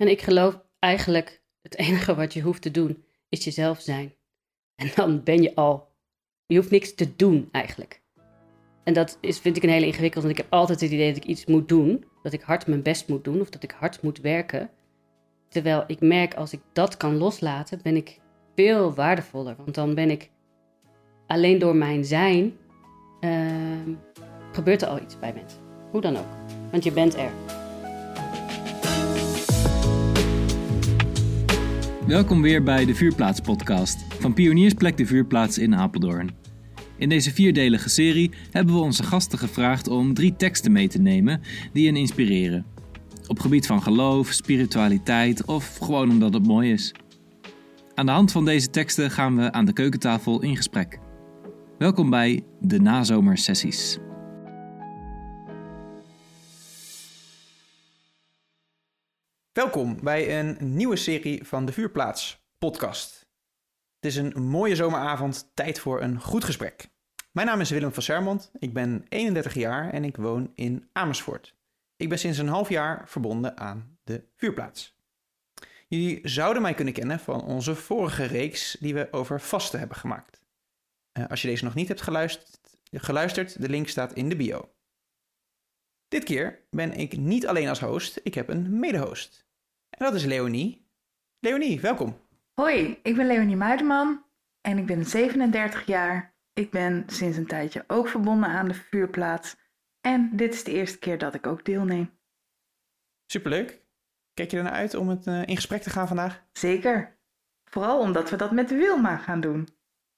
En ik geloof eigenlijk het enige wat je hoeft te doen is jezelf zijn. En dan ben je al. Je hoeft niks te doen eigenlijk. En dat is, vind ik een hele ingewikkeld. Want ik heb altijd het idee dat ik iets moet doen. Dat ik hard mijn best moet doen. Of dat ik hard moet werken. Terwijl ik merk als ik dat kan loslaten, ben ik veel waardevoller. Want dan ben ik alleen door mijn zijn. ehm, gebeurt er al iets bij mensen. Hoe dan ook. Want je bent er. Welkom weer bij de Vuurplaats podcast van Pioniersplek de Vuurplaats in Apeldoorn. In deze vierdelige serie hebben we onze gasten gevraagd om drie teksten mee te nemen die hen inspireren. Op gebied van geloof, spiritualiteit of gewoon omdat het mooi is. Aan de hand van deze teksten gaan we aan de keukentafel in gesprek. Welkom bij de nazomersessies. Welkom bij een nieuwe serie van de Vuurplaats podcast. Het is een mooie zomeravond, tijd voor een goed gesprek. Mijn naam is Willem van Sermond, ik ben 31 jaar en ik woon in Amersfoort. Ik ben sinds een half jaar verbonden aan de Vuurplaats. Jullie zouden mij kunnen kennen van onze vorige reeks die we over vasten hebben gemaakt. Eh, als je deze nog niet hebt geluisterd, geluisterd, de link staat in de bio. Dit keer ben ik niet alleen als host, ik heb een mede-host. En dat is Leonie. Leonie, welkom. Hoi, ik ben Leonie Muiderman en ik ben 37 jaar. Ik ben sinds een tijdje ook verbonden aan de vuurplaats. En dit is de eerste keer dat ik ook deelneem. Superleuk. Kijk je ernaar uit om het eh, in gesprek te gaan vandaag? Zeker. Vooral omdat we dat met Wilma gaan doen.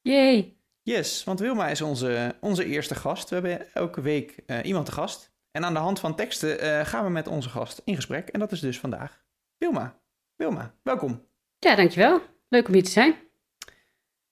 Yay! Yes, want Wilma is onze, onze eerste gast. We hebben elke week eh, iemand te gast. En aan de hand van teksten eh, gaan we met onze gast in gesprek. En dat is dus vandaag Wilma. Wilma, welkom. Ja, dankjewel. Leuk om hier te zijn.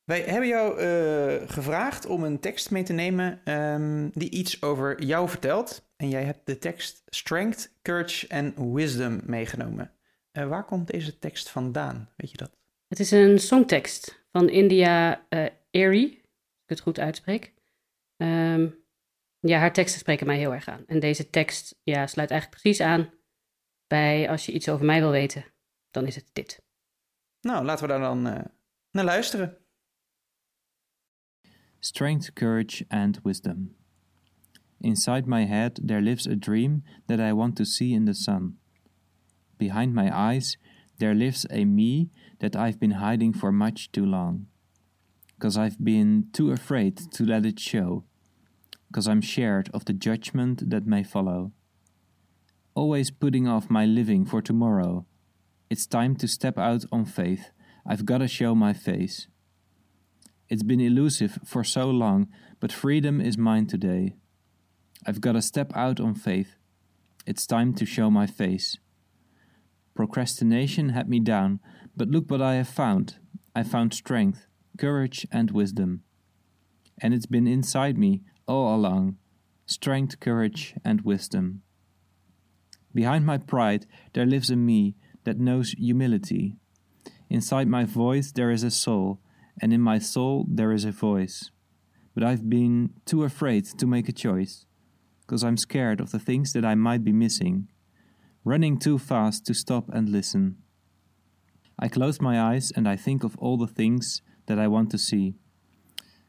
Wij hebben jou eh, gevraagd om een tekst mee te nemen ehm, die iets over jou vertelt. En jij hebt de tekst Strength, Courage and Wisdom meegenomen. Eh, waar komt deze tekst vandaan? Weet je dat? Het is een songtekst van India eh Airy, als ik het goed uitspreek. Ehm, ja, haar teksten spreken mij heel erg aan. En deze tekst ja, sluit eigenlijk precies aan bij als je iets over mij wil weten, dan is het dit. Nou, laten we daar dan eh, naar luisteren. Strength, courage, and wisdom. Inside my head there lives a dream that I want to see in the sun. Behind my eyes there lives a me that I've been hiding for much too long. Because I've been too afraid to let it show. Because I'm scared of the judgment that may follow. Always putting off my living for tomorrow. It's time to step out on faith. I've gotta show my face. It's been elusive for so long, but freedom is mine today. I've gotta step out on faith. It's time to show my face. Procrastination had me down, but look what I have found. I found strength, courage, and wisdom. And it's been inside me all along strength, courage, and wisdom. Behind my pride, there lives a me that knows humility. Inside my voice, there is a soul, and in my soul, there is a voice. But I've been too afraid to make a choice, because I'm scared of the things that I might be missing, running too fast to stop and listen. I close my eyes and I think of all the things that I want to see.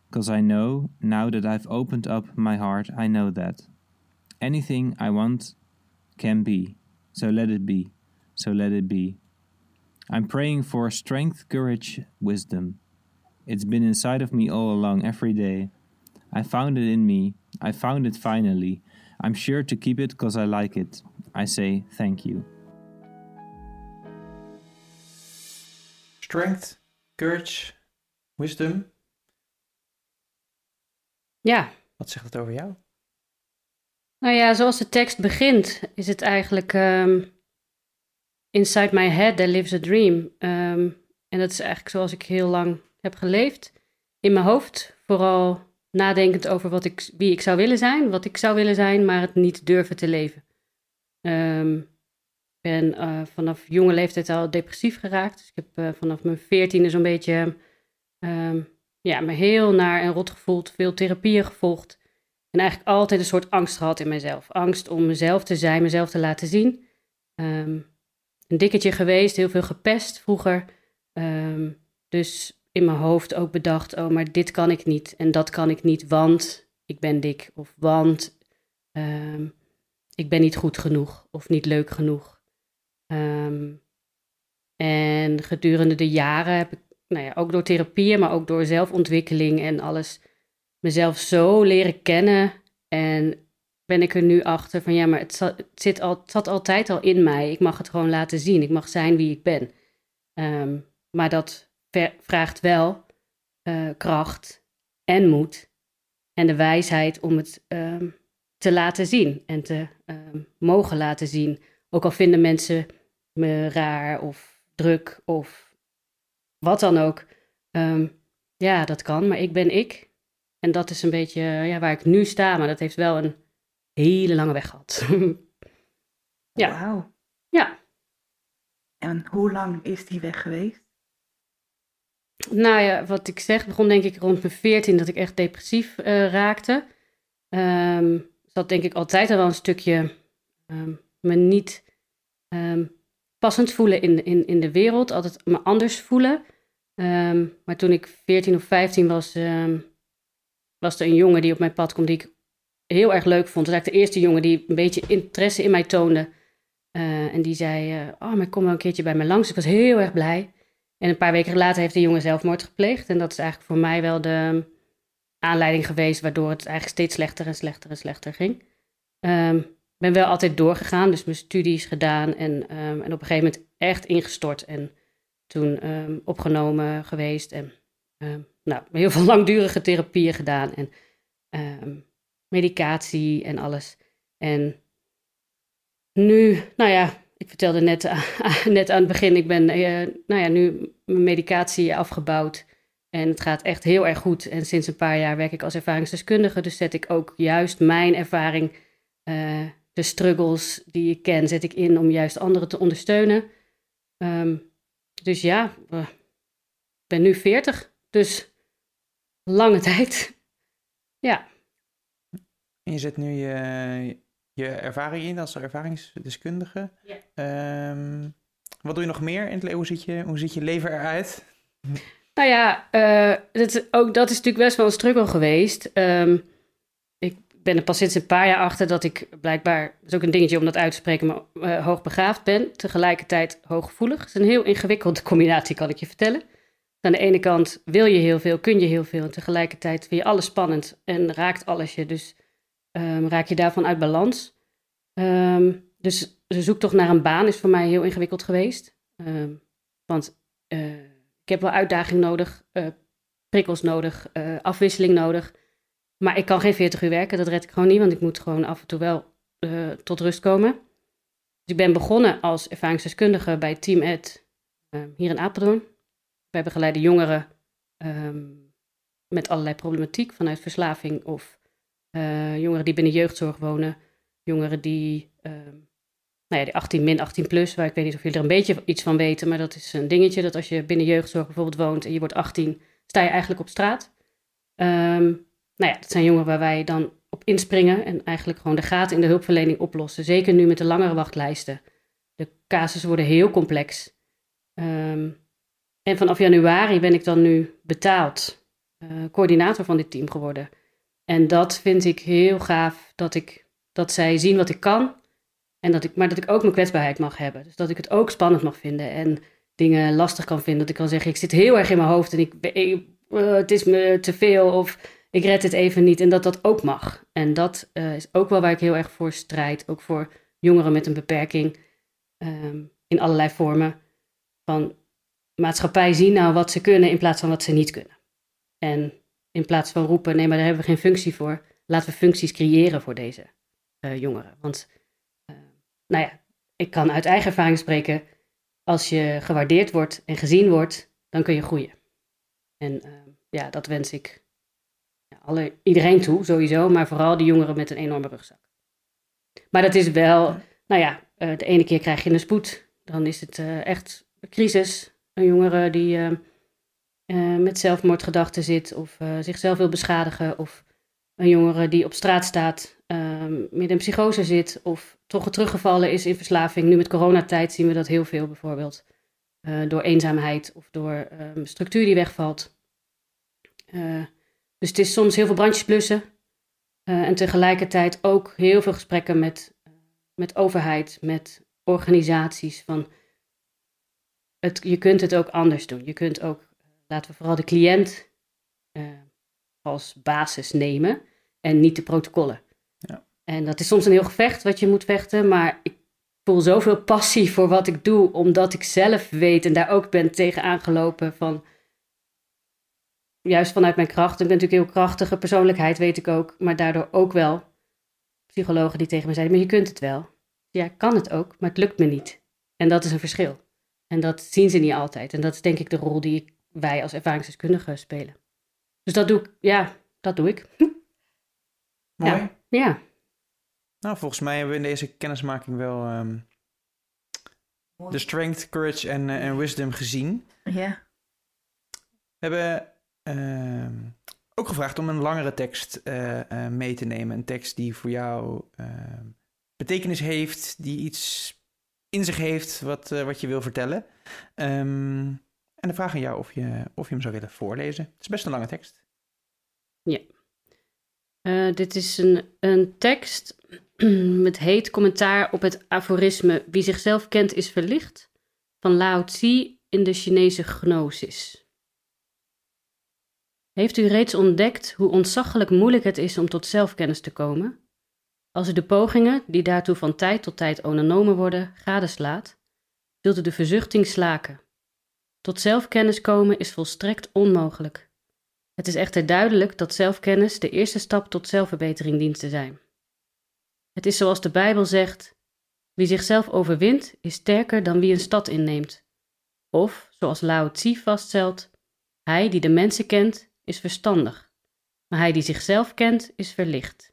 Because I know, now that I've opened up my heart, I know that anything I want can be. So let it be. So let it be. I'm praying for strength, courage, wisdom. It's been inside of me all along, every day. I found it in me. I found it finally. I'm sure to keep it because I like it. I say thank you. Strength, courage, wisdom. Ja, Wat zegt het over jou? Nou ja, zoals de tekst begint, is het eigenlijk ehm, Inside my head there lives a dream. Ehm, en dat is eigenlijk zoals ik heel lang heb geleefd. In mijn hoofd, vooral nadenkend over wat ik, wie ik zou willen zijn, wat ik zou willen zijn, maar het niet durven te leven. Ehm, ik ben eh, vanaf jonge leeftijd al depressief geraakt. Dus ik heb eh, vanaf mijn veertiende zo'n beetje ehm, ja, me heel naar en rot gevoeld, veel therapieën gevolgd. En eigenlijk altijd een soort angst gehad in mezelf. Angst om mezelf te zijn, mezelf te laten zien. Ehm, een dikketje geweest, heel veel gepest vroeger. Ehm, dus in mijn hoofd ook bedacht, oh, maar dit kan ik niet en dat kan ik niet, want ik ben dik. Of want ehm, ik ben niet goed genoeg of niet leuk genoeg. En gedurende de jaren heb ik, nou ja, ook door therapieën, maar ook door zelfontwikkeling en alles, mezelf zo leren kennen. En ben ik er nu achter van ja, maar het zat, zit al, zat altijd al in mij. Ik mag het gewoon laten zien. Ik mag zijn wie ik ben. Ehm, maar dat vraagt wel uh, kracht en moed en de wijsheid om het ehm, te laten zien en te ehm, mogen laten zien. Ook al vinden mensen me raar of druk of wat dan ook. ja, dat kan, maar ik ben ik. En dat is een beetje ja, waar ik nu sta, maar dat heeft wel een hele lange weg gehad. ja. Wauw. Ja. En hoe lang is die weg geweest? Nou ja, wat ik zeg, begon denk ik rond mijn 14 dat ik echt depressief uh, raakte. Um, dat denk ik altijd al wel een stukje um, me niet um, passend voelen in, in, in de wereld, altijd me anders voelen. maar toen ik 14 of 15 was, was er een jongen die op mijn pad kwam die ik heel erg leuk vond. Dat was eigenlijk de eerste jongen die een beetje interesse in mij toonde. Uh, en die zei, uh, oh, maar kom wel een keertje bij me langs. Ik was heel erg blij. En een paar weken later heeft de jongen zelfmoord gepleegd. En dat is eigenlijk voor mij wel de aanleiding geweest... waardoor het eigenlijk steeds slechter en slechter en slechter ging. Ik ben wel altijd doorgegaan, dus mijn studies gedaan... en, um, en op een gegeven moment echt ingestort. En toen opgenomen geweest en nou, heel veel langdurige therapieën gedaan... En, medicatie en alles. En nu, nou ja, ik vertelde net, net aan het begin, ik ben uh, nou ja, nu mijn medicatie afgebouwd. En het gaat echt heel erg goed. En sinds een paar jaar werk ik als ervaringsdeskundige. Dus zet ik ook juist mijn ervaring, uh, de struggles die ik ken, zet ik in om juist anderen te ondersteunen. Um, dus ja, ik ben nu 40. Dus lange tijd. Ja. En je zet nu je, je ervaring in als ervaringsdeskundige. Ja. Ehm, wat doe je nog meer in het leven? Hoe ziet je, hoe ziet je leven eruit? Nou ja, uh, dat, ook, dat is natuurlijk best wel een struggle geweest. Um, ik ben er pas sinds een paar jaar achter dat ik blijkbaar, dat is ook een dingetje om dat uit te spreken, maar uh, hoogbegaafd ben. Tegelijkertijd hooggevoelig. Het is een heel ingewikkelde combinatie, kan ik je vertellen. Aan de ene kant wil je heel veel, kun je heel veel. En tegelijkertijd vind je alles spannend en raakt alles je. Dus um, raak je daarvan uit balans. Um, dus de zoektocht naar een baan is voor mij heel ingewikkeld geweest. Um, want uh, ik heb wel uitdaging nodig, uh, prikkels nodig, uh, afwisseling nodig. Maar ik kan geen 40 uur werken, dat red ik gewoon niet, want ik moet gewoon af en toe wel tot rust komen. Dus ik ben begonnen als ervaringsdeskundige bij Team Ed hier in Apeldoorn. Wij begeleiden jongeren met allerlei problematiek vanuit verslaving of uh, jongeren die binnen jeugdzorg wonen, jongeren die, uh, nou ja, die 18 min 18 plus, waar ik weet niet of jullie er een beetje iets van weten, maar dat is een dingetje dat als je binnen jeugdzorg bijvoorbeeld woont en je wordt 18, sta je eigenlijk op straat. Um, nou ja, dat zijn jongeren waar wij dan op inspringen en eigenlijk gewoon de gaten in de hulpverlening oplossen. Zeker nu met de langere wachtlijsten. De casussen worden heel complex. Um, en vanaf januari ben ik dan nu betaald uh, coördinator van dit team geworden. En dat vind ik heel gaaf, dat, ik, dat zij zien wat ik kan. En dat ik, maar dat ik ook mijn kwetsbaarheid mag hebben. Dus dat ik het ook spannend mag vinden en dingen lastig kan vinden. Dat ik kan zeggen, ik zit heel erg in mijn hoofd en ik, uh, het is me te veel of ik red het even niet. En dat dat ook mag. En dat uh, is ook wel waar ik heel erg voor strijd. Ook voor jongeren met een beperking um, in allerlei vormen. Van maatschappij zien nou wat ze kunnen in plaats van wat ze niet kunnen. En in plaats van roepen, nee, maar daar hebben we geen functie voor. Laten we functies creëren voor deze uh, jongeren. Want, uh, nou ja, ik kan uit eigen ervaring spreken. Als je gewaardeerd wordt en gezien wordt, dan kun je groeien. En uh, ja, dat wens ik alle, iedereen toe, sowieso. Maar vooral die jongeren met een enorme rugzak. Maar dat is wel, nou ja, de ene keer krijg je een spoed. Dan is het echt crisis. Een jongere die uh, met zelfmoordgedachten zit of uh, zichzelf wil beschadigen of een jongere die op straat staat, um, midden in psychose zit of toch teruggevallen is in verslaving. Nu met coronatijd zien we dat heel veel bijvoorbeeld. Door eenzaamheid of door um, structuur die wegvalt. Dus het is soms heel veel brandjes blussen. En tegelijkertijd ook heel veel gesprekken met, met overheid, met organisaties. Van het, je kunt het ook anders doen. Je kunt ook, laten we vooral de cliënt als basis nemen en niet de protocollen. Ja. En dat is soms een heel gevecht wat je moet vechten, maar ik voel zoveel passie voor wat ik doe, omdat ik zelf weet en daar ook ben tegen aangelopen van, juist vanuit mijn kracht. Ik ben natuurlijk heel krachtige persoonlijkheid, weet ik ook, maar daardoor ook wel psychologen die tegen me zeiden, maar je kunt het wel. Ja, ik kan het ook, maar het lukt me niet. En dat is een verschil. En dat zien ze niet altijd. En dat is denk ik de rol die wij als ervaringsdeskundigen spelen. Dus dat doe ik, ja, dat doe ik. Mooi. Ja. ja. Nou, volgens mij hebben we in deze kennismaking wel um, de strength, courage en, uh, en wisdom gezien. Ja. We hebben uh, ook gevraagd om een langere tekst uh, uh, mee te nemen. Een tekst die voor jou ehm, betekenis heeft, die iets in zich heeft wat, wat je wil vertellen. Um, en de vraag aan jou of je, of je hem zou willen voorlezen. Het is best een lange tekst. Ja. Uh, dit is een, een tekst met heet commentaar op het aforisme Wie zichzelf kent is verlicht van Lao Tzu in de Chinese Gnosis. Heeft u reeds ontdekt hoe ontzaglijk moeilijk het is om tot zelfkennis te komen? Als u de pogingen, die daartoe van tijd tot tijd ondernomen worden, gadeslaat, zult u de verzuchting slaken. Tot zelfkennis komen is volstrekt onmogelijk. Het is echter duidelijk dat zelfkennis de eerste stap tot zelfverbetering dient te zijn. Het is zoals de Bijbel zegt: wie zichzelf overwint, is sterker dan wie een stad inneemt. Of, zoals Lao Tzu vaststelt: hij die de mensen kent, is verstandig, maar hij die zichzelf kent, is verlicht.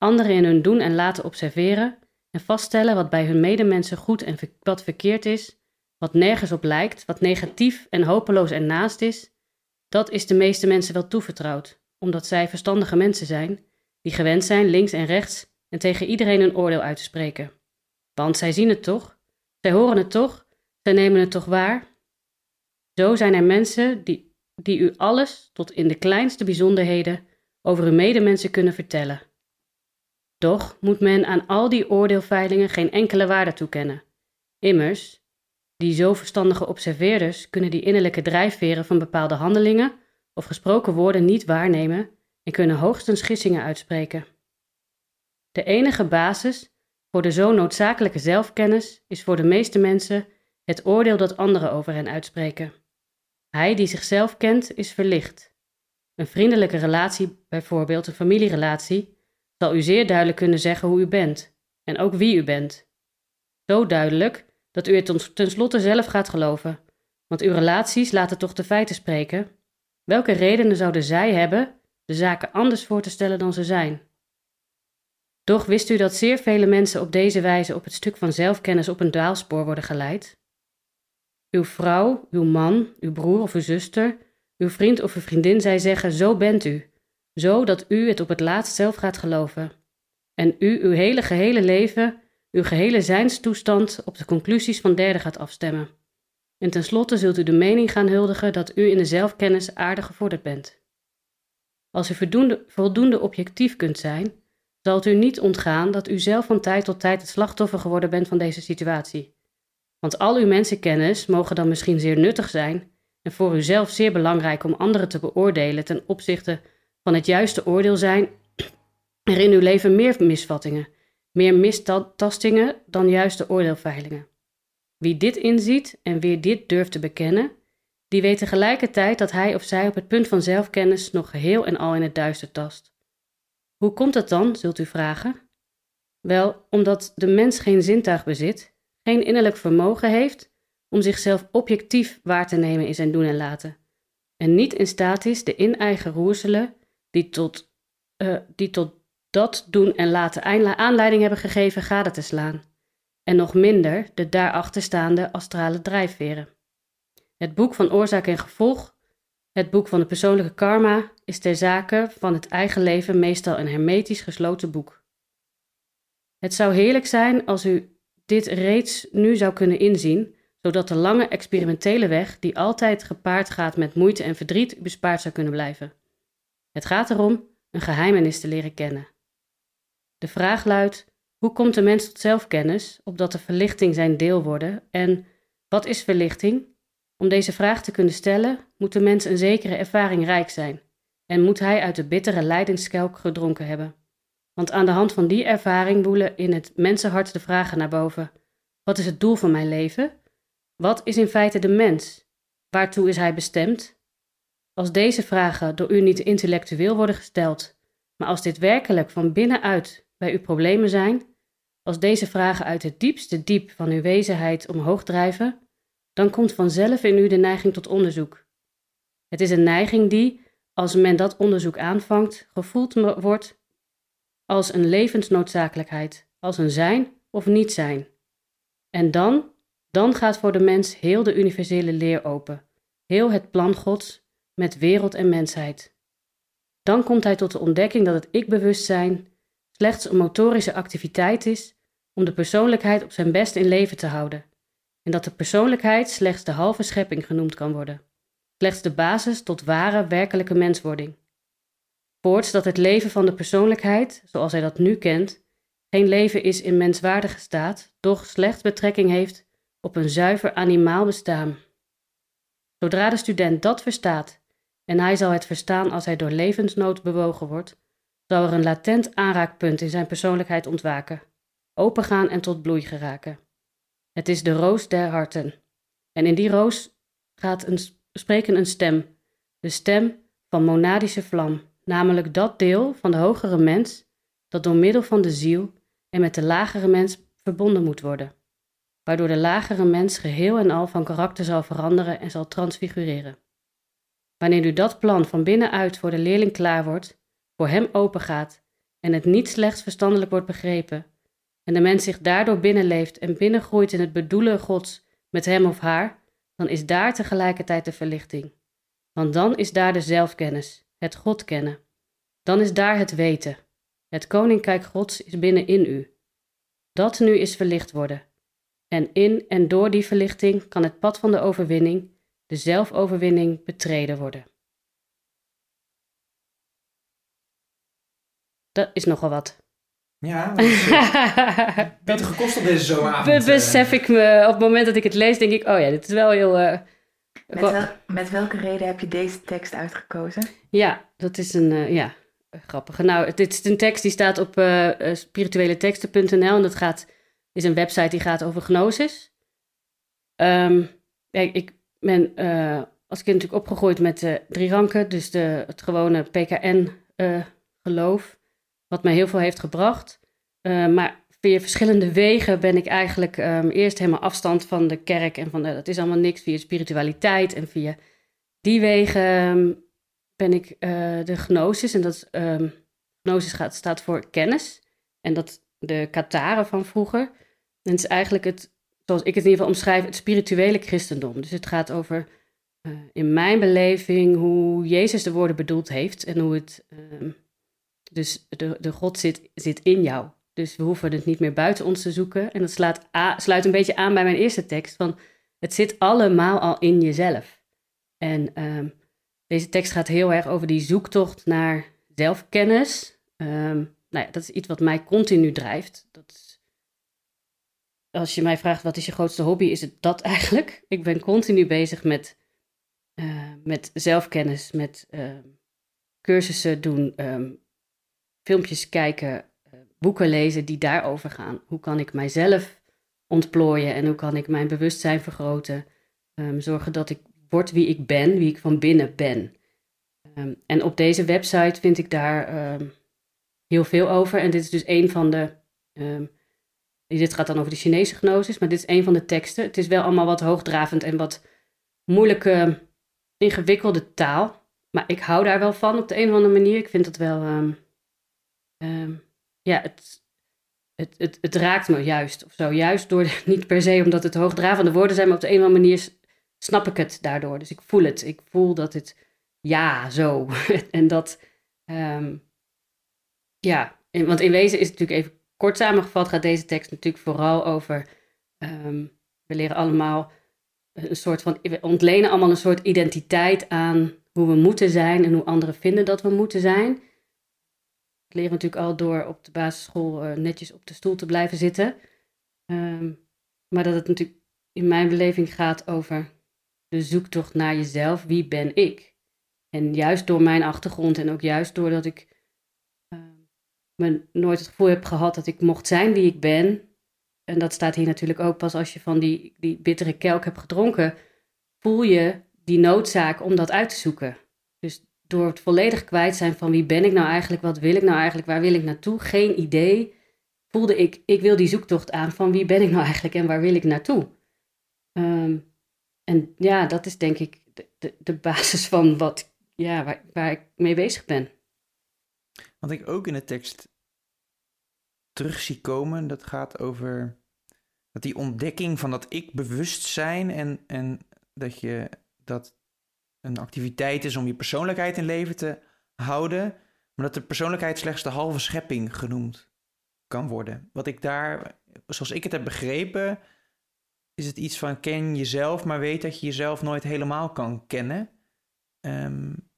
Anderen in hun doen en laten observeren en vaststellen wat bij hun medemensen goed en wat verkeerd is, wat nergens op lijkt, wat negatief en hopeloos en naast is, dat is de meeste mensen wel toevertrouwd, omdat zij verstandige mensen zijn, die gewend zijn links en rechts en tegen iedereen een oordeel uit te spreken. Want zij zien het toch, zij horen het toch, zij nemen het toch waar. Zo zijn er mensen die, die u alles, tot in de kleinste bijzonderheden, over uw medemensen kunnen vertellen. Doch moet men aan al die oordeelveilingen geen enkele waarde toekennen. Immers, die zo verstandige observeerders kunnen die innerlijke drijfveren van bepaalde handelingen of gesproken woorden niet waarnemen en kunnen hoogstens gissingen uitspreken. De enige basis voor de zo noodzakelijke zelfkennis is voor de meeste mensen het oordeel dat anderen over hen uitspreken. Hij die zichzelf kent is verlicht. Een vriendelijke relatie, bijvoorbeeld een familierelatie, zal u zeer duidelijk kunnen zeggen hoe u bent en ook wie u bent. Zo duidelijk dat u het tenslotte zelf gaat geloven, want uw relaties laten toch de feiten spreken. Welke redenen zouden zij hebben de zaken anders voor te stellen dan ze zijn? Doch wist u dat zeer vele mensen op deze wijze op het stuk van zelfkennis op een dwaalspoor worden geleid? Uw vrouw, uw man, uw broer of uw zuster, uw vriend of uw vriendin, zij zeggen: Zo bent u, zo dat u het op het laatst zelf gaat geloven. En u uw hele gehele leven uw gehele zijnstoestand op de conclusies van derden gaat afstemmen. En tenslotte zult u de mening gaan huldigen dat u in de zelfkennis aardig gevorderd bent. Als u voldoende, voldoende objectief kunt zijn, zal het u niet ontgaan dat u zelf van tijd tot tijd het slachtoffer geworden bent van deze situatie. Want al uw mensenkennis mogen dan misschien zeer nuttig zijn en voor uzelf zeer belangrijk om anderen te beoordelen ten opzichte van het juiste oordeel zijn er in uw leven meer misvattingen meer mistastingen dan juiste oordeelveilingen. Wie dit inziet en wie dit durft te bekennen, die weet tegelijkertijd dat hij of zij op het punt van zelfkennis nog geheel en al in het duister tast. Hoe komt dat dan, zult u vragen? Wel, omdat de mens geen zintuig bezit, geen innerlijk vermogen heeft om zichzelf objectief waar te nemen in zijn doen en laten, en niet in staat is de in-eigen roerselen die tot, uh, die tot dat doen en laten aanleiding hebben gegeven gade te slaan, en nog minder de daarachter staande astrale drijfveren. Het boek van oorzaak en gevolg Het boek van de persoonlijke karma is ter zake van het eigen leven meestal een hermetisch gesloten boek. Het zou heerlijk zijn als u dit reeds nu zou kunnen inzien, zodat de lange experimentele weg, die altijd gepaard gaat met moeite en verdriet, bespaard zou kunnen blijven. Het gaat erom een geheimenis te leren kennen. De vraag luidt: hoe komt de mens tot zelfkennis, opdat de verlichting zijn deel worden? En wat is verlichting? Om deze vraag te kunnen stellen, moet de mens een zekere ervaring rijk zijn en moet hij uit de bittere lijdenskelk gedronken hebben. Want aan de hand van die ervaring woelen in het mensenhart de vragen naar boven: wat is het doel van mijn leven? Wat is in feite de mens? Waartoe is hij bestemd? Als deze vragen door u niet intellectueel worden gesteld, maar als dit werkelijk van binnenuit bij uw problemen zijn, als deze vragen uit het diepste diep van uw wezenheid omhoog drijven, dan komt vanzelf in u de neiging tot onderzoek. Het is een neiging die, als men dat onderzoek aanvangt, gevoeld wordt als een levensnoodzakelijkheid, als een zijn of niet zijn. En dan, dan gaat voor de mens heel de universele leer open, heel het plan Gods met wereld en mensheid. Dan komt hij tot de ontdekking dat het ik-bewustzijn slechts een motorische activiteit is om de persoonlijkheid op zijn best in leven te houden, en dat de persoonlijkheid slechts de halve schepping genoemd kan worden, slechts de basis tot ware werkelijke menswording. Voorts dat het leven van de persoonlijkheid, zoals hij dat nu kent, geen leven is in menswaardige staat, doch slechts betrekking heeft op een zuiver animaal bestaan. Zodra de student dat verstaat, en hij zal het verstaan als hij door levensnood bewogen wordt, zal er een latent aanraakpunt in zijn persoonlijkheid ontwaken, opengaan en tot bloei geraken. Het is de roos der harten. En in die roos gaat een, spreken een stem, de stem van monadische vlam, namelijk dat deel van de hogere mens dat door middel van de ziel en met de lagere mens verbonden moet worden, waardoor de lagere mens geheel en al van karakter zal veranderen en zal transfigureren. Wanneer nu dat plan van binnenuit voor de leerling klaar wordt, voor hem opengaat en het niet slechts verstandelijk wordt begrepen, en de mens zich daardoor binnenleeft en binnengroeit in het bedoelen Gods met hem of haar, dan is daar tegelijkertijd de verlichting. Want dan is daar de zelfkennis, het God kennen. Dan is daar het weten. Het koninkrijk Gods is binnenin u. Dat nu is verlicht worden. En in en door die verlichting kan het pad van de overwinning, de zelfoverwinning, betreden worden. Dat is nogal wat. Ja, dat is uh, beter gekost op deze zomeravond. Be besef ik me, op het moment dat ik het lees, denk ik, oh ja, dit is wel heel... Uh, met, wel, met, welke reden heb je deze tekst uitgekozen? Ja, dat is een, uh, ja, grappige. Nou, dit is een tekst die staat op spiritueleteksten.nl en dat gaat, is een website die gaat over gnosis. Um, ik, ik ben als kind natuurlijk opgegroeid met drie ranken, dus de, het gewone PKN-geloof wat mij heel veel heeft gebracht. Uh, maar via verschillende wegen ben ik eigenlijk um, eerst helemaal afstand van de kerk en van de, dat is allemaal niks via spiritualiteit. En via die wegen um, ben ik de gnosis, en dat um, gnosis gaat, staat voor kennis. En dat de Kataren van vroeger. En het is eigenlijk het, zoals ik het in ieder geval omschrijf, het spirituele christendom. Dus het gaat over, uh, in mijn beleving, hoe Jezus de woorden bedoeld heeft en hoe het dus de, de God zit, zit in jou. Dus we hoeven het niet meer buiten ons te zoeken. En dat slaat sluit een beetje aan bij mijn eerste tekst. Van het zit allemaal al in jezelf. En um, deze tekst gaat heel erg over die zoektocht naar zelfkennis. Um, nou ja, dat is iets wat mij continu drijft. Dat als je mij vraagt wat is je grootste hobby, is het dat eigenlijk. Ik ben continu bezig met, uh, met zelfkennis, met uh, cursussen doen, um, filmpjes kijken, eh, boeken lezen die daarover gaan. Hoe kan ik mijzelf ontplooien en hoe kan ik mijn bewustzijn vergroten? Um, zorgen dat ik word wie ik ben, wie ik van binnen ben. En op deze website vind ik daar heel veel over. En dit is dus een van de. Dit gaat dan over de Chinese gnosis, maar dit is een van de teksten. Het is wel allemaal wat hoogdravend en wat moeilijke, ingewikkelde taal. Maar ik hou daar wel van op de een of andere manier. Ik vind het wel um, ja, het, het, het, het, raakt me juist of zo. Juist door, niet per se omdat het hoogdravende woorden zijn, maar op de een of andere manier snap ik het daardoor. Dus ik voel het. Ik voel dat het ja, zo. en dat, ehm, ja, want in wezen is het natuurlijk even kort samengevat, gaat deze tekst natuurlijk vooral over, ehm, we leren allemaal een soort van, we ontlenen allemaal een soort identiteit aan hoe we moeten zijn en hoe anderen vinden dat we moeten zijn. We leren natuurlijk al door op de basisschool uh, netjes op de stoel te blijven zitten. Um, maar dat het natuurlijk in mijn beleving gaat over de zoektocht naar jezelf. Wie ben ik? En juist door mijn achtergrond en ook juist doordat ik me nooit het gevoel heb gehad dat ik mocht zijn wie ik ben. En dat staat hier natuurlijk ook pas als je van die, die bittere kelk hebt gedronken, voel je die noodzaak om dat uit te zoeken. Dus door het volledig kwijt zijn van wie ben ik nou eigenlijk, wat wil ik nou eigenlijk, waar wil ik naartoe, geen idee, voelde ik, ik wil die zoektocht aan van wie ben ik nou eigenlijk en waar wil ik naartoe. Um, en ja, dat is denk ik de, de, de basis van wat, ja, waar, waar ik mee bezig ben. Wat ik ook in de tekst terug zie komen, dat gaat over dat die ontdekking van dat ik bewustzijn en, en dat je dat een activiteit is om je persoonlijkheid in leven te houden, maar dat de persoonlijkheid slechts de halve schepping genoemd kan worden. Wat ik daar, zoals ik het heb begrepen, is het iets van ken jezelf, maar weet dat je jezelf nooit helemaal kan kennen. Um,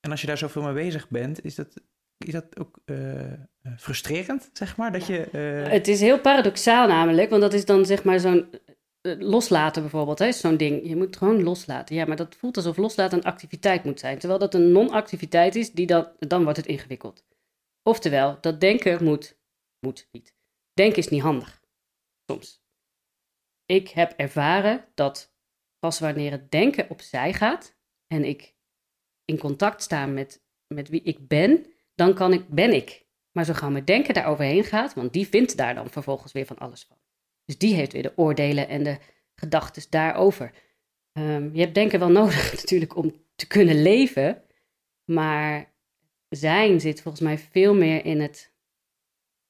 en als je daar zoveel mee bezig bent, is dat, is dat ook uh, frustrerend, zeg maar? Dat je, uh... Het is heel paradoxaal namelijk, want dat is dan zeg maar zo'n loslaten bijvoorbeeld, hè, zo'n ding. Je moet gewoon loslaten. Ja, maar dat voelt alsof loslaten een activiteit moet zijn. Terwijl dat een non-activiteit is, die dan, dan wordt het ingewikkeld. Oftewel, dat denken moet, moet niet. Denken is niet handig. Soms. Ik heb ervaren dat pas wanneer het denken opzij gaat en ik in contact sta met, met wie ik ben, dan kan ik, ben ik. Maar zo gauw mijn denken daar overheen gaat, want die vindt daar dan vervolgens weer van alles van. Dus die heeft weer de oordelen en de gedachten daarover. Um, je hebt denken wel nodig natuurlijk om te kunnen leven, maar zijn zit volgens mij veel meer in het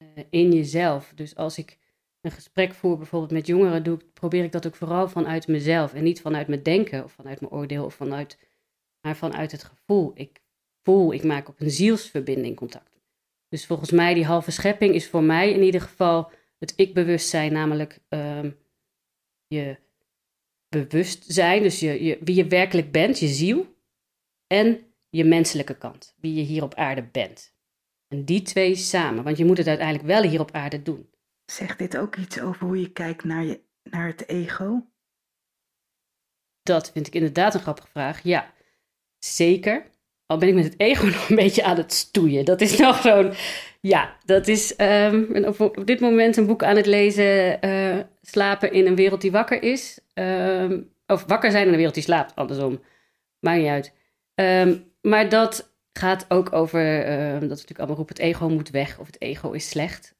uh, in jezelf. Dus als ik een gesprek voer bijvoorbeeld met jongeren, doe, probeer ik dat ook vooral vanuit mezelf en niet vanuit mijn denken of vanuit mijn oordeel of vanuit, maar vanuit het gevoel. Ik ik maak op een zielsverbinding contact. Dus volgens mij die halve schepping is voor mij in ieder geval het ik-bewustzijn, namelijk um, je bewustzijn, dus je, je, wie je werkelijk bent, je ziel, en je menselijke kant, wie je hier op aarde bent. En die twee samen, want je moet het uiteindelijk wel hier op aarde doen. Zegt dit ook iets over hoe je kijkt naar, je, naar het ego? Dat vind ik inderdaad een grappige vraag. Ja, zeker. Al ben ik met het ego nog een beetje aan het stoeien. Dat is nog zo'n. Ja, dat is um, op dit moment een boek aan het lezen. Uh, slapen in een wereld die wakker is. Um, of wakker zijn in een wereld die slaapt, andersom. Maakt niet uit. Um, maar dat gaat ook over. dat we natuurlijk allemaal roepen: het ego moet weg of het ego is slecht.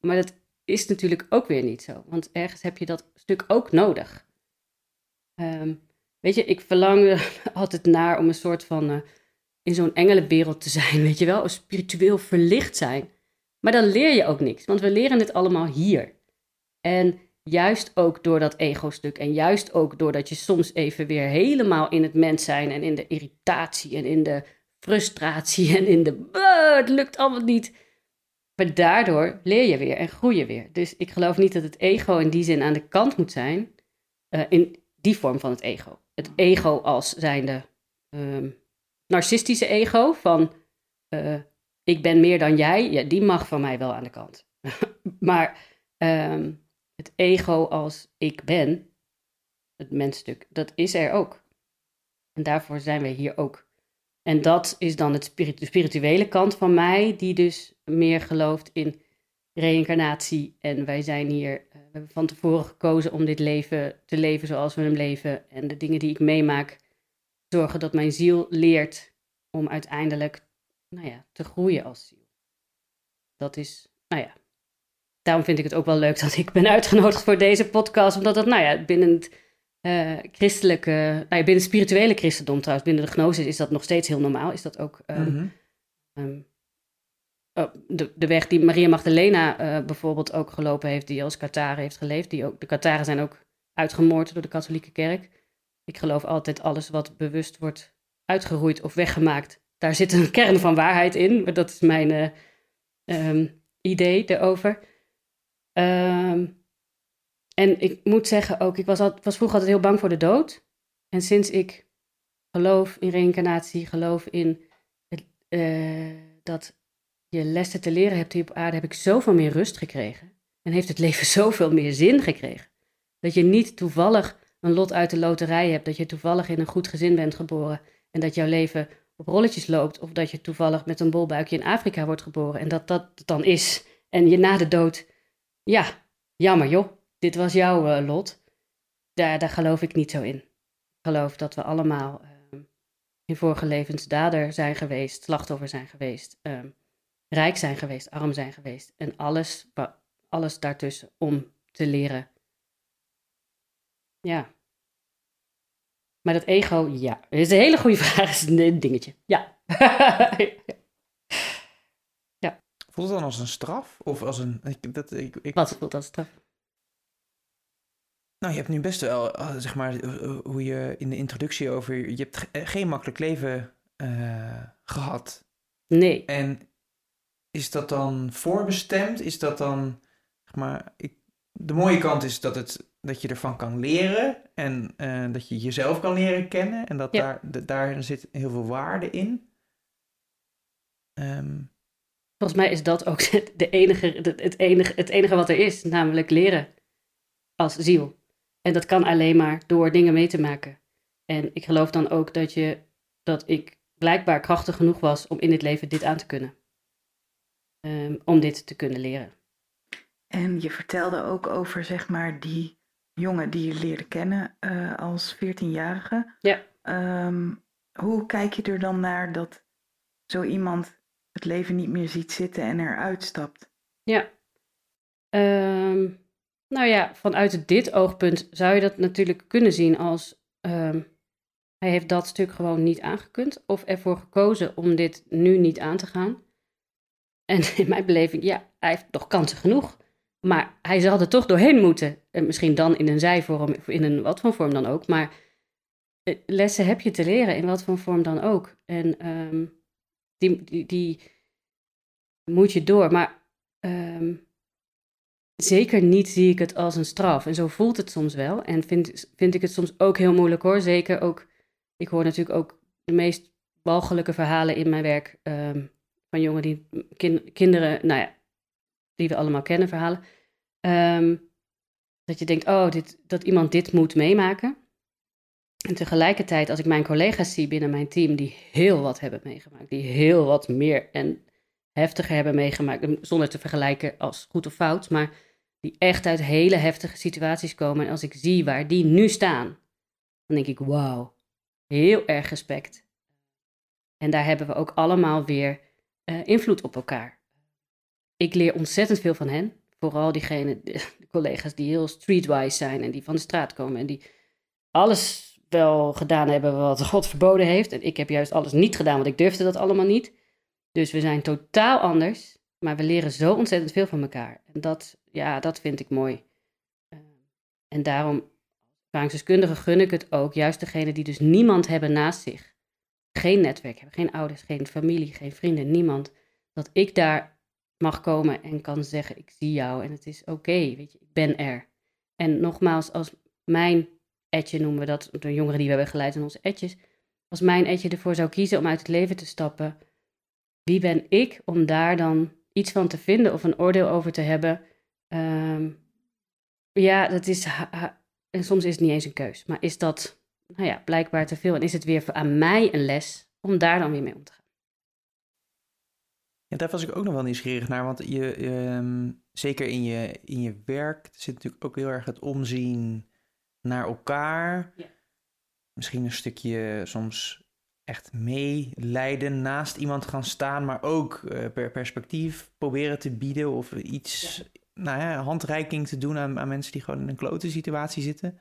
maar dat is natuurlijk ook weer niet zo. Want ergens heb je dat stuk ook nodig. Weet je, ik verlang er altijd naar om een soort van. Uh, in zo'n engelenwereld te zijn, weet je wel, spiritueel verlicht zijn. Maar dan leer je ook niks, want we leren het allemaal hier. En juist ook door dat ego-stuk en juist ook doordat je soms even weer helemaal in het mens zijn en in de irritatie en in de frustratie en in de het lukt allemaal niet. Maar daardoor leer je weer en groei je weer. Dus ik geloof niet dat het ego in die zin aan de kant moet zijn, uh, in die vorm van het ego. Het ego als zijnde um, narcistische ego van uh, ik ben meer dan jij, ja, die mag van mij wel aan de kant. maar um, het ego als ik ben, het mensstuk, dat is er ook. En daarvoor zijn we hier ook. En dat is dan het de spirituele kant van mij, die dus meer gelooft in reïncarnatie. En wij zijn hier, uh, we hebben van tevoren gekozen om dit leven te leven zoals we hem leven. En de dingen die ik meemaak, zorgen dat mijn ziel leert om uiteindelijk nou ja, te groeien als ziel. Dat is, nou ja, daarom vind ik het ook wel leuk dat ik ben uitgenodigd voor deze podcast, omdat dat, nou ja, binnen het uh, christelijke, nou ja, binnen het spirituele christendom trouwens, binnen de gnosis is dat nog steeds heel normaal. Is dat ook um, mm -hmm. um, oh, de, de weg die Maria Magdalena uh, bijvoorbeeld ook gelopen heeft, die als Kataren heeft geleefd. Die ook, de Kataren zijn ook uitgemoord door de katholieke kerk. Ik geloof altijd alles wat bewust wordt uitgeroeid of weggemaakt. Daar zit een kern van waarheid in. Dat is mijn eh, ehm, idee erover. Ehm, en ik moet zeggen ook, ik was, al, was vroeger altijd heel bang voor de dood. En sinds ik geloof in reïncarnatie, geloof in uh, dat je lessen te leren hebt hier op aarde, heb ik zoveel meer rust gekregen. En heeft het leven zoveel meer zin gekregen. Dat je niet toevallig een lot uit de loterij hebt, dat je toevallig in een goed gezin bent geboren en dat jouw leven op rolletjes loopt, of dat je toevallig met een bolbuikje in Afrika wordt geboren en dat dat dan is. En je na de dood, ja, jammer joh, dit was jouw uh, lot. Daar, daar geloof ik niet zo in. Ik geloof dat we allemaal uh, in vorige levens dader zijn geweest, slachtoffer zijn geweest, uh, rijk zijn geweest, arm zijn geweest en alles, alles daartussen om te leren. Ja. Maar dat ego, ja, is een hele goede vraag. is een dingetje. Ja. ja. Voelt het dan als een straf? Of als een. Ik, dat, ik, ik... Wat voelt als straf? Nou, je hebt nu best wel, eh, zeg maar, hoe je in de introductie over. Je hebt geen makkelijk leven uh, gehad. Nee. En is dat dan voorbestemd? Is dat dan, zeg maar, ik, de mooie kant is dat, het, dat je ervan kan leren en uh, dat je jezelf kan leren kennen en dat ja. daar, de, daar zit heel veel waarde in. Um, Volgens mij is dat ook de enige, het, enige, het enige wat er is, namelijk leren als ziel. En dat kan alleen maar door dingen mee te maken. En ik geloof dan ook dat, je, dat ik blijkbaar krachtig genoeg was om in dit leven dit aan te kunnen. Um, om dit te kunnen leren. En je vertelde ook over, zeg maar, die jongen die je leerde kennen uh, als 14-jarige. Ja. Um, hoe kijk je er dan naar dat zo iemand het leven niet meer ziet zitten en eruit stapt? Ja. Um, nou ja, vanuit dit oogpunt zou je dat natuurlijk kunnen zien als um, hij heeft dat stuk gewoon niet aangekund of ervoor gekozen om dit nu niet aan te gaan. En in mijn beleving, ja, hij heeft toch kansen genoeg. Maar hij zal er toch doorheen moeten. En misschien dan in een zijvorm, in een wat voor vorm dan ook. Maar eh, lessen heb je te leren in wat voor vorm dan ook. En um, die, die, die, moet je door. Maar um, zeker niet zie ik het als een straf. En zo voelt het soms wel. En vind, vind ik het soms ook heel moeilijk hoor. Zeker ook, ik hoor natuurlijk ook de meest walgelijke verhalen in mijn werk. Um, van jongen die kin, kinderen, nou ja, die we allemaal kennen, verhalen. Um, dat je denkt, oh, dit, dat iemand dit moet meemaken. En tegelijkertijd, als ik mijn collega's zie binnen mijn team die heel wat hebben meegemaakt, die heel wat meer en heftiger hebben meegemaakt, zonder te vergelijken als goed of fout, maar die echt uit hele heftige situaties komen. En als ik zie waar die nu staan, dan denk ik, wauw, heel erg respect. En daar hebben we ook allemaal weer uh, invloed op elkaar. Ik leer ontzettend veel van hen. Vooral diegene, de, collega's die heel streetwise zijn en die van de straat komen en die alles wel gedaan hebben wat God verboden heeft. En ik heb juist alles niet gedaan, want ik durfde dat allemaal niet. Dus we zijn totaal anders, maar we leren zo ontzettend veel van elkaar. En dat, ja, dat vind ik mooi. Uh, en daarom, ervaringsdeskundige gun ik het ook, juist degene die dus niemand hebben naast zich geen netwerk hebben, geen ouders, geen familie, geen vrienden, niemand, dat ik daar mag komen en kan zeggen: Ik zie jou en het is oké, weet je, ik ben er. En nogmaals, als mijn etje noemen we dat, de jongeren die we hebben geleid in onze etjes, als mijn etje ervoor zou kiezen om uit het leven te stappen, wie ben ik om daar dan iets van te vinden of een oordeel over te hebben? Um, ja, dat is. En soms is het niet eens een keus, maar is dat nou ja, blijkbaar te veel. En is het weer aan mij een les om daar dan weer mee om te gaan. Ja, daar was ik ook nog wel nieuwsgierig naar. Want je, um, zeker in je, in je werk zit natuurlijk ook heel erg het omzien naar elkaar. Ja. Misschien een stukje soms echt meelijden naast iemand gaan staan, maar ook uh, per perspectief proberen te bieden of iets, nou ja, handreiking te doen aan, aan, mensen die gewoon in een klote situatie zitten.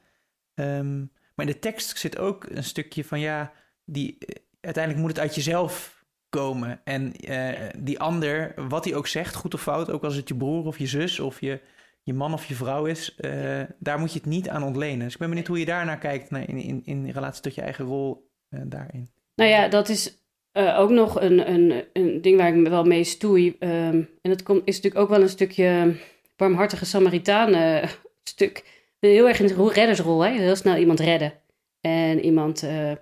Um, maar in de tekst zit ook een stukje van ja, die, eh, uiteindelijk moet het uit jezelf komen. En uh, die ander, wat hij ook zegt, goed of fout, ook als het je broer of je zus of je, je man of je vrouw is, uh, daar moet je het niet aan ontlenen. Dus ik ben benieuwd hoe je daarnaar kijkt in, in, in relatie tot je eigen rol daarin. Nou ja, dat is eh, ook nog een, een, een ding waar ik me wel mee stoei. Ehm, en dat komt, is natuurlijk ook wel een stukje barmhartige Samaritaan eh, stuk. Heel erg in de reddersrol, hè? heel snel iemand redden. En iemand eh, eh,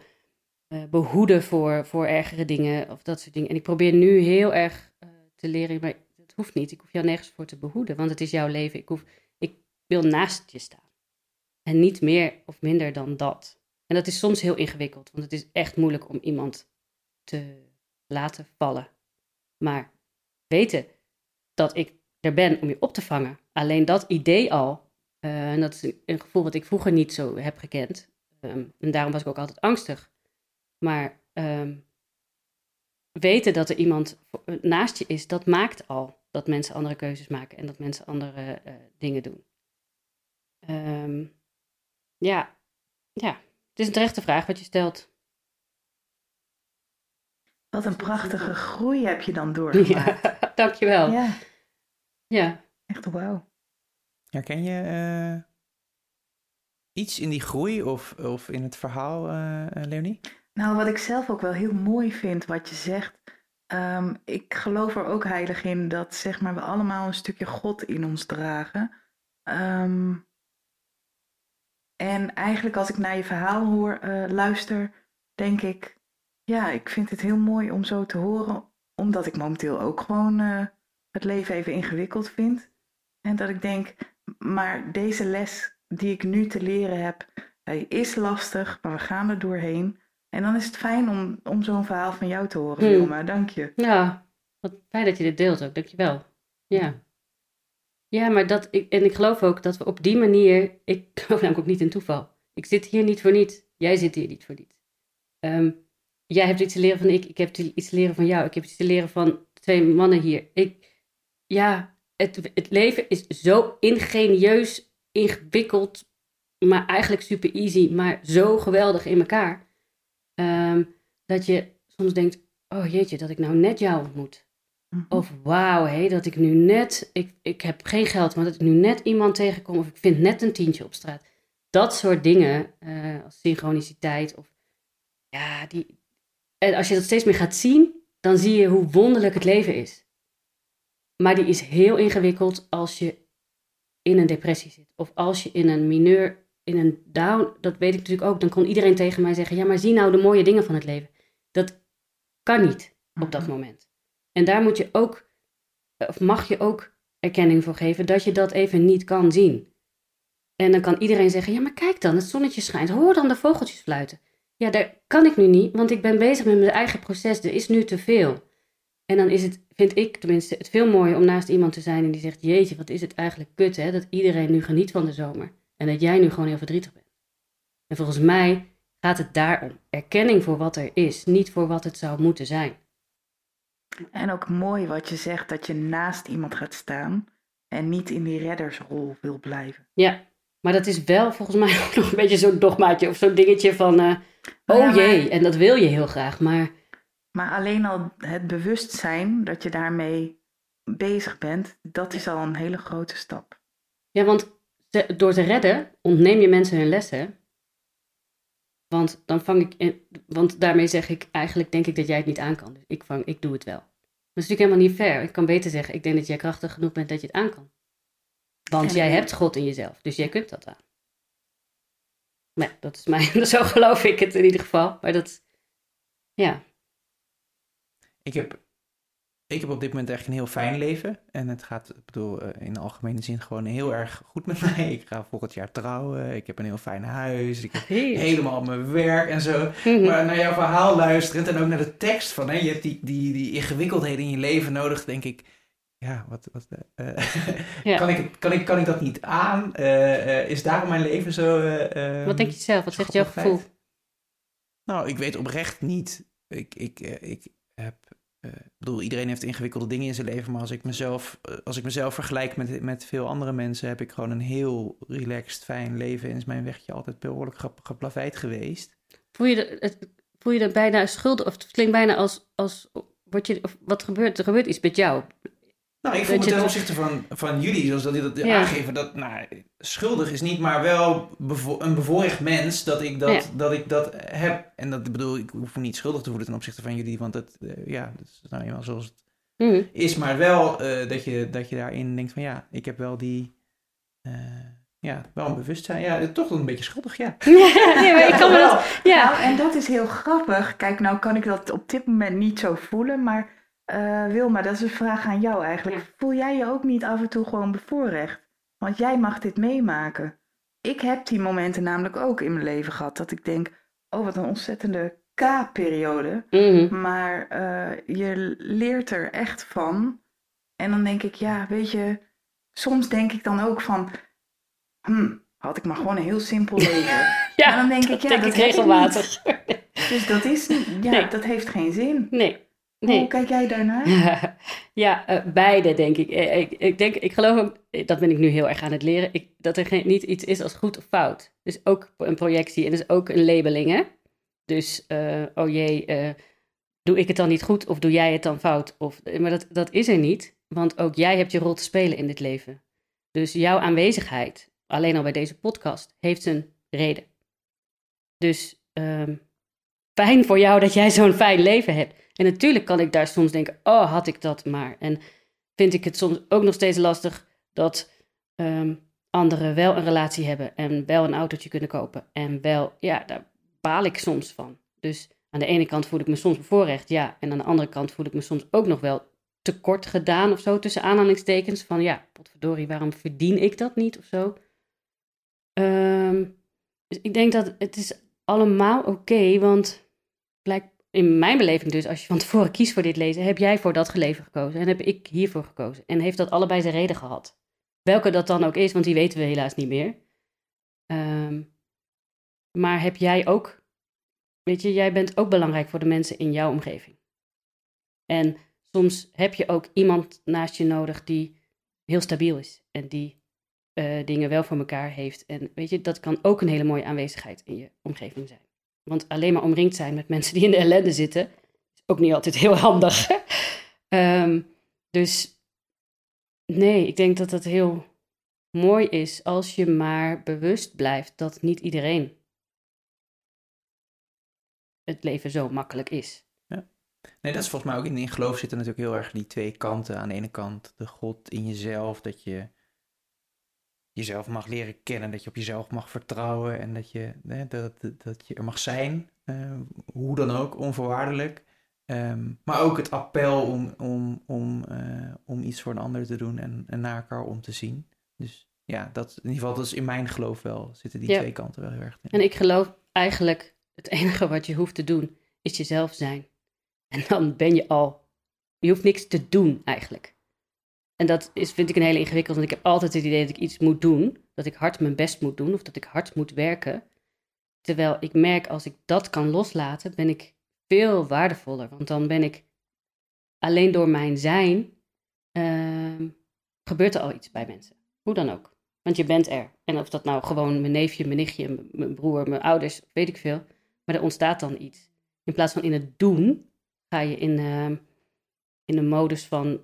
behoeden voor, voor ergere dingen of dat soort dingen. En ik probeer nu heel erg eh, te leren, maar het hoeft niet. Ik hoef jou nergens voor te behoeden, want het is jouw leven. Ik, hoef, ik wil naast je staan. En niet meer of minder dan dat. En dat is soms heel ingewikkeld, want het is echt moeilijk om iemand te laten vallen. Maar weten dat ik er ben om je op te vangen. Alleen dat idee al, eh, en dat is een gevoel wat ik vroeger niet zo heb gekend. Ehm, en daarom was ik ook altijd angstig. Maar ehm, weten dat er iemand eh, naast je is, dat maakt al dat mensen andere keuzes maken en dat mensen andere eh, dingen doen. Ehm, ja. ja, het is een terechte vraag wat je stelt. Wat een prachtige groei heb je dan doorgemaakt. Ja, dankjewel. Ja, ja. echt wauw. Herken je eh, iets in die groei of, of in het verhaal, eh, eh, Leonie? Nou, wat ik zelf ook wel heel mooi vind wat je zegt. ehm, ik geloof er ook heilig in dat zeg maar, we allemaal een stukje God in ons dragen. Ehm, en eigenlijk als ik naar je verhaal hoor, luister, denk ik, ja, ik vind het heel mooi om zo te horen, omdat ik momenteel ook gewoon het leven even ingewikkeld vind. En dat ik denk, maar deze les die ik nu te leren heb, hij is lastig, maar we gaan er doorheen. En dan is het fijn om, om zo'n verhaal van jou te horen, Hmm. Wilma. Dank je. Ja, wat fijn dat je dit deelt ook, dankjewel. Ja. Ja, maar dat, ik, en ik geloof ook dat we op die manier, ik geloof namelijk ook niet in toeval. Ik zit hier niet voor niets, jij zit hier niet voor niets. Ehm, jij hebt iets te leren van ik, ik heb iets te leren van jou, ik heb iets te leren van twee mannen hier. Ik, ja, het, het leven is zo ingenieus, ingewikkeld, maar eigenlijk super easy, maar zo geweldig in elkaar. Ehm, dat je soms denkt, oh jeetje, dat ik nou net jou ontmoet. Mhm. Of wauw, hé, dat ik nu net, ik, ik heb geen geld, maar dat ik nu net iemand tegenkom of ik vind net een tientje op straat. Dat soort dingen, eh, als synchroniciteit of ja, die. En als je dat steeds meer gaat zien, dan zie je hoe wonderlijk het leven is. Maar die is heel ingewikkeld als je in een depressie zit. Of als je in een mineur, in een down, dat weet ik natuurlijk ook. Dan kon iedereen tegen mij zeggen, ja, maar zie nou de mooie dingen van het leven. Dat kan niet op dat Mhm. moment. En daar moet je ook, of mag je ook erkenning voor geven dat je dat even niet kan zien. En dan kan iedereen zeggen, ja maar kijk dan, het zonnetje schijnt, hoor dan de vogeltjes fluiten. Ja, daar kan ik nu niet, want ik ben bezig met mijn eigen proces, er is nu te veel. En dan is het, vind ik tenminste, het veel mooier om naast iemand te zijn en die zegt, jeetje, wat is het eigenlijk kut hè, dat iedereen nu geniet van de zomer. En dat jij nu gewoon heel verdrietig bent. En volgens mij gaat het daarom. Erkenning voor wat er is, niet voor wat het zou moeten zijn. En ook mooi wat je zegt, dat je naast iemand gaat staan en niet in die reddersrol wil blijven. Ja, maar dat is wel volgens mij ook nog een beetje zo'n dogmaatje of zo'n dingetje van, eh, oh Ja, maar- jee, en dat wil je heel graag, maar Maar alleen al het bewustzijn dat je daarmee bezig bent, dat is al een hele grote stap. ja, want te- door te redden ontneem je mensen hun lessen. Want dan vang ik, in- want daarmee zeg ik eigenlijk, denk ik dat jij het niet aan kan. Dus ik vang, ik doe het wel. Dat is natuurlijk helemaal niet fair. Ik kan beter zeggen, ik denk dat jij krachtig genoeg bent dat je het aan kan. Want En jij hebt God in jezelf, dus jij kunt dat aan. Maar ja, dat is mijn, zo geloof ik het in ieder geval. Maar dat, ja. Ik heb, ik heb op dit moment echt een heel fijn leven. En het gaat, ik bedoel, eh, in de algemene zin gewoon heel erg goed met mij. Ik ga volgend jaar trouwen. Ik heb een heel fijn huis. Ik heb helemaal mijn werk en zo. Maar naar jouw verhaal luisterend en ook naar de tekst van, hè, je hebt die, die, die ingewikkeldheden in je leven nodig, denk ik. Ja, wat, wat, eh, Ja. kan, ik, kan, ik, kan ik dat niet aan? Eh, is daarom mijn leven zo... eh, eh, Wat denk je zelf? Wat zegt jouw gevoel? Nou, ik weet oprecht niet. Ik, ik, eh, ik eh, bedoel, iedereen heeft ingewikkelde dingen in zijn leven. Maar als ik mezelf, eh, als ik mezelf vergelijk met, met veel andere mensen. heb ik gewoon een heel relaxed, fijn leven. En is mijn wegje altijd behoorlijk ge- geplaveid geweest. Voel je, het, voel je dat bijna schuldig? Of het klinkt bijna als, als word je, of wat gebeurt er? gebeurt iets met jou. Nou, ik voel me je ten het- opzichte van, van jullie, zoals dat die dat Ja. aangeven, dat nou, schuldig is niet, maar wel bevo- een bevoorrecht mens dat ik dat, Ja. dat ik dat heb. En dat bedoel, ik hoef me niet schuldig te voelen ten opzichte van jullie, want dat, eh, ja, dat is nou eenmaal zoals het Mhm. is. Maar wel eh, dat, je, dat je daarin denkt van ja, ik heb wel die, eh, ja, wel een bewustzijn. Ja, toch een beetje schuldig, ja. nee, maar ik kan me dat... Ja. Nou, en dat is heel grappig. Kijk, nou kan ik dat op dit moment niet zo voelen, maar eh, Wilma, dat is een vraag aan jou eigenlijk. Voel jij je ook niet af en toe gewoon bevoorrecht? Want jij mag dit meemaken. Ik heb die momenten namelijk ook in mijn leven gehad, dat ik denk, oh wat een ontzettende K-periode. Mhm. Maar eh, je leert er echt van. En dan denk ik, ja, weet je, soms denk ik dan ook van, hm, had ik maar gewoon een heel simpel leven. Ja, Maar dan denk ik, dat ja, denk dat ik ik regelmatig. Dus dat is, ja, Nee. dat heeft geen zin. Nee, Hoe kijk jij daarnaar? ja, eh, beide denk ik. Eh, ik. Ik denk, ik geloof ook, eh, dat ben ik nu heel erg aan het leren, ik, dat er geen, niet iets is als goed of fout. Dus ook een projectie en dus ook een labeling, hè. Dus, oh jee, doe ik het dan niet goed of doe jij het dan fout? Of, maar dat, dat is er niet, want ook jij hebt je rol te spelen in dit leven. Dus jouw aanwezigheid, alleen al bij deze podcast, heeft een reden. Dus ehm, fijn voor jou dat jij zo'n fijn leven hebt. En natuurlijk kan ik daar soms denken, oh, had ik dat maar. En vind ik het soms ook nog steeds lastig dat ehm, anderen wel een relatie hebben en wel een autootje kunnen kopen. En wel, ja, daar baal ik soms van. Dus aan de ene kant voel ik me soms bevoorrecht, ja. En aan de andere kant voel ik me soms ook nog wel tekort gedaan of zo, tussen aanhalingstekens. Van ja, potverdorie, waarom verdien ik dat niet of zo? Ehm, dus ik denk dat het is allemaal oké, want blijkt in mijn beleving dus, als je van tevoren kiest voor dit lezen, heb jij voor dat geleven gekozen en heb ik hiervoor gekozen. En heeft dat allebei zijn reden gehad. Welke dat dan ook is, want die weten we helaas niet meer. Ehm, maar heb jij ook, weet je, jij bent ook belangrijk voor de mensen in jouw omgeving. En soms heb je ook iemand naast je nodig die heel stabiel is en die eh, dingen wel voor elkaar heeft. En weet je, dat kan ook een hele mooie aanwezigheid in je omgeving zijn. Want alleen maar omringd zijn met mensen die in de ellende zitten, is ook niet altijd heel handig. Ehm, dus nee, ik denk dat het heel mooi is als je maar bewust blijft dat niet iedereen het leven zo makkelijk is. Nee, dat is volgens mij ook in, in geloof zitten natuurlijk heel erg die twee kanten. Aan de ene kant de God in jezelf, dat je jezelf mag leren kennen, dat je op jezelf mag vertrouwen en dat je, hè, dat, dat, dat je er mag zijn, eh, hoe dan ook, onvoorwaardelijk. Ehm, maar ook het appel om, om, om, eh, om iets voor een ander te doen en, en naar elkaar om te zien. Dus ja, dat, in ieder geval, dat is in mijn geloof wel, zitten die Ja. twee kanten wel heel erg in. En ik geloof eigenlijk, het enige wat je hoeft te doen, is jezelf zijn. En dan ben je al, je hoeft niks te doen eigenlijk. En dat is, vind ik een hele ingewikkeld, want ik heb altijd het idee dat ik iets moet doen, dat ik hard mijn best moet doen of dat ik hard moet werken. Terwijl ik merk als ik dat kan loslaten, ben ik veel waardevoller. Want dan ben ik alleen door mijn zijn, ehm, gebeurt er al iets bij mensen. Hoe dan ook. Want je bent er. En of dat nou gewoon mijn neefje, mijn nichtje, mijn broer, mijn ouders, weet ik veel. Maar er ontstaat dan iets. In plaats van in het doen, ga je in, ehm, in de modus van,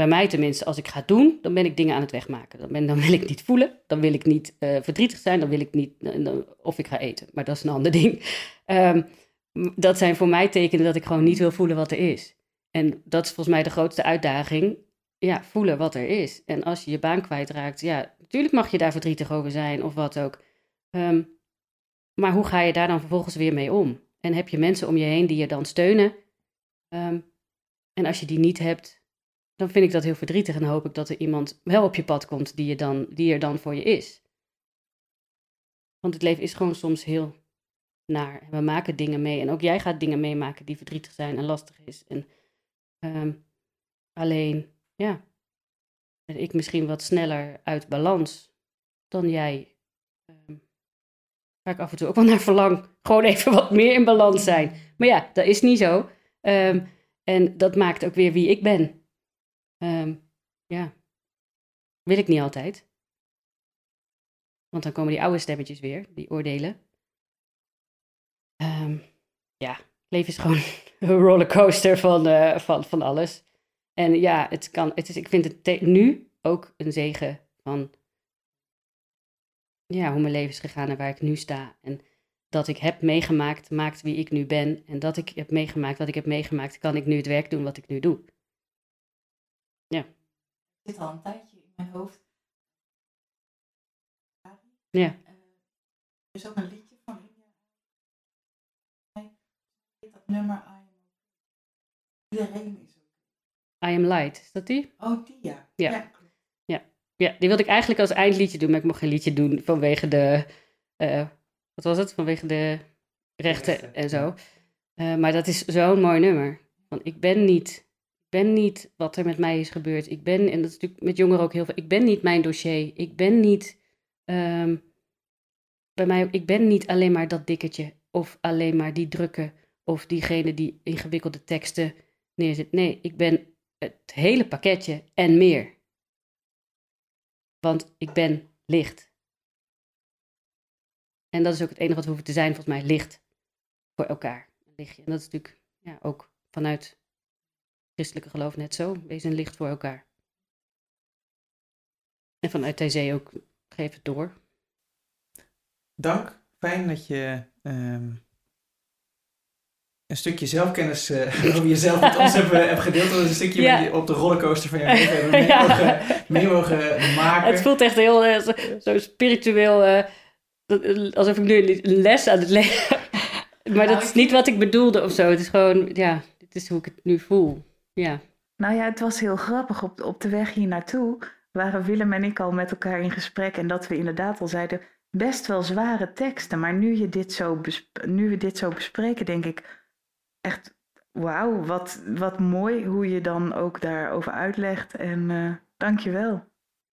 bij mij tenminste, als ik ga doen, dan ben ik dingen aan het wegmaken. Dan, ben, dan wil ik niet voelen, dan wil ik niet eh, verdrietig zijn, dan wil ik niet, eh, of ik ga eten. Maar dat is een ander ding. Ehm, dat zijn voor mij tekenen dat ik gewoon niet wil voelen wat er is. En dat is volgens mij de grootste uitdaging. Ja, voelen wat er is. En als je je baan kwijtraakt, ja, natuurlijk mag je daar verdrietig over zijn of wat ook. Ehm, maar hoe ga je daar dan vervolgens weer mee om? En heb je mensen om je heen die je dan steunen? Ehm, en als je die niet hebt, dan vind ik dat heel verdrietig. En hoop ik dat er iemand wel op je pad komt die, je dan, die er dan voor je is. Want het leven is gewoon soms heel naar. We maken dingen mee. En ook jij gaat dingen meemaken die verdrietig zijn en lastig is. En ehm, alleen, ja, ben ik misschien wat sneller uit balans dan jij. Ehm, waar ik af en toe ook wel naar verlang. Gewoon even wat meer in balans zijn. Maar ja, dat is niet zo. Ehm, en dat maakt ook weer wie ik ben. Ehm, ja, wil ik niet altijd. Want dan komen die oude stemmetjes weer, die oordelen. Ehm, ja, leven is gewoon een rollercoaster van, eh, van, van alles. En ja, het kan, het is, ik vind het nu ook een zegen van ja, hoe mijn leven is gegaan en waar ik nu sta. En dat ik heb meegemaakt, maakt wie ik nu ben. En dat ik heb meegemaakt wat ik heb meegemaakt, kan ik nu het werk doen wat ik nu doe. Zit al een tijdje in mijn hoofd. Ja. Eh, er is ook een liedje van India. Dat nummer I am Iedereen is ook. I am light, is dat die? Oh, die ja. Ja. klopt. Ja, die wilde ik eigenlijk als eindliedje doen, maar ik mocht geen liedje doen vanwege de, eh, wat was het? Vanwege de rechten Rechten, en zo. ja. Eh, maar dat is zo'n mooi nummer. Want ik ben niet, ben niet wat er met mij is gebeurd. Ik ben, en dat is natuurlijk met jongeren ook heel veel, ik ben niet mijn dossier. Ik ben niet, ehm, bij mij, ik ben niet alleen maar dat dikketje. Of alleen maar die drukke. Of diegene die ingewikkelde teksten neerzet. Nee, ik ben het hele pakketje en meer. Want ik ben licht. En dat is ook het enige wat we hoeven te zijn, volgens mij, licht voor elkaar. Lichtje. En dat is natuurlijk ja, ook vanuit christelijke geloof net zo. Wees een licht voor elkaar. En vanuit TC ook, geef het door. Dank. Fijn dat je ehm, een stukje zelfkennis eh, over jezelf met ons hebt, hebt gedeeld. Dat is een stukje Ja. met je op de rollercoaster van je leven mee, Ja. mogen, mee mogen maken. Het voelt echt heel eh, zo, zo spiritueel, eh, dat- alsof ik nu een les aan het leren. Maar dat Nou, is ik niet wat ik bedoelde of zo. Het is gewoon, ja, dit is hoe ik het nu voel. Ja. Nou ja, het was heel grappig. Op, op de weg hier naartoe waren Willem en ik al met elkaar in gesprek. En dat we inderdaad al zeiden, best wel zware teksten. Maar nu, je dit zo nu we dit zo bespreken, denk ik echt, wauw, wat, wat mooi hoe je dan ook daarover uitlegt. En eh dank je wel.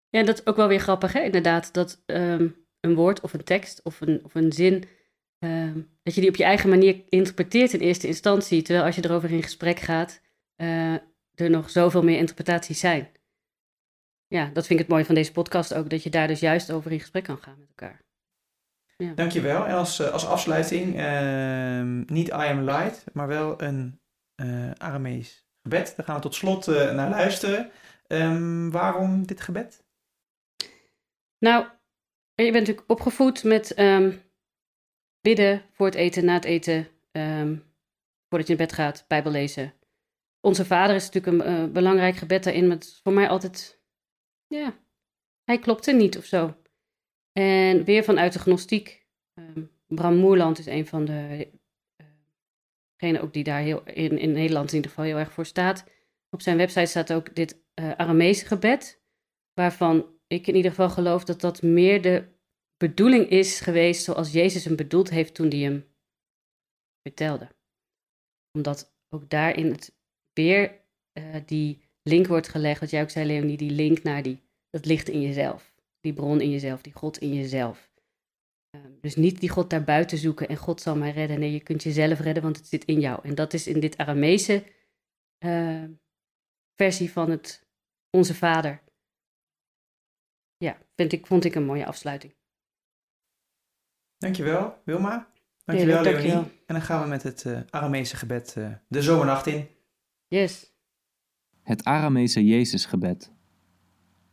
Ja, dat is ook wel weer grappig, hè? Inderdaad, dat ehm, een woord of een tekst of een, of een zin, ehm, dat je die op je eigen manier interpreteert in eerste instantie, terwijl als je erover in gesprek gaat, eh, er nog zoveel meer interpretaties zijn. Ja, dat vind ik het mooie van deze podcast ook, dat je daar dus juist over in gesprek kan gaan met elkaar. Dankjewel. En als, eh, als afsluiting, ehm, niet I am light, maar wel een eh Aramees gebed. Daar gaan we tot slot naar luisteren. Ehm, waarom dit gebed? Nou, je bent natuurlijk opgevoed met ehm, bidden voor het eten, na het eten, voordat je naar bed gaat, Bijbel lezen. Onze vader is natuurlijk een eh, belangrijk gebed daarin, maar voor mij altijd, ja, hij klopte niet of zo. En weer vanuit de gnostiek. ehm, Bram Moerland is een van de, eh, ook die daar heel, in, in Nederland in ieder geval heel erg voor staat. Op zijn website staat ook dit Aramese gebed, waarvan ik in ieder geval geloof dat dat meer de bedoeling is geweest zoals Jezus hem bedoeld heeft toen hij hem vertelde. Omdat ook daarin het weer eh, die link wordt gelegd, wat jij ook zei Leonie, die link naar die, dat licht in jezelf. Die bron in jezelf, die God in jezelf. Ehm, dus niet die God daarbuiten zoeken en God zal mij redden. Nee, je kunt jezelf redden, want het zit in jou. En dat is in dit Aramese eh, versie van het Onze Vader. Ja, vind ik, vond ik een mooie afsluiting. Dankjewel, Wilma. Dankjewel, Leonie. dankjewel. En dan gaan we met het Aramese gebed eh, de zomernacht in. Yes. Het Aramese Jezusgebed.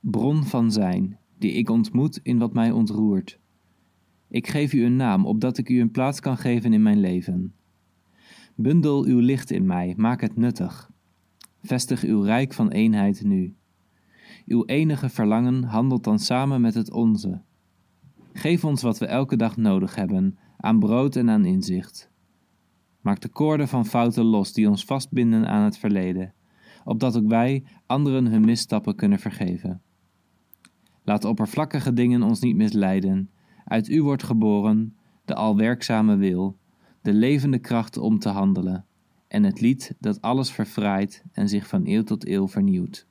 Bron van zijn, die ik ontmoet in wat mij ontroert. Ik geef u een naam, opdat ik u een plaats kan geven in mijn leven. Bundel uw licht in mij, maak het nuttig. Vestig uw rijk van eenheid nu. Uw enige verlangen handelt dan samen met het onze. Geef ons wat we elke dag nodig hebben, aan brood en aan inzicht. Maak de koorden van fouten los die ons vastbinden aan het verleden opdat ook wij anderen hun misstappen kunnen vergeven. Laat oppervlakkige dingen ons niet misleiden. Uit u wordt geboren de alwerkzame wil, de levende kracht om te handelen, en het lied dat alles verfraait en zich van eeuw tot eeuw vernieuwt.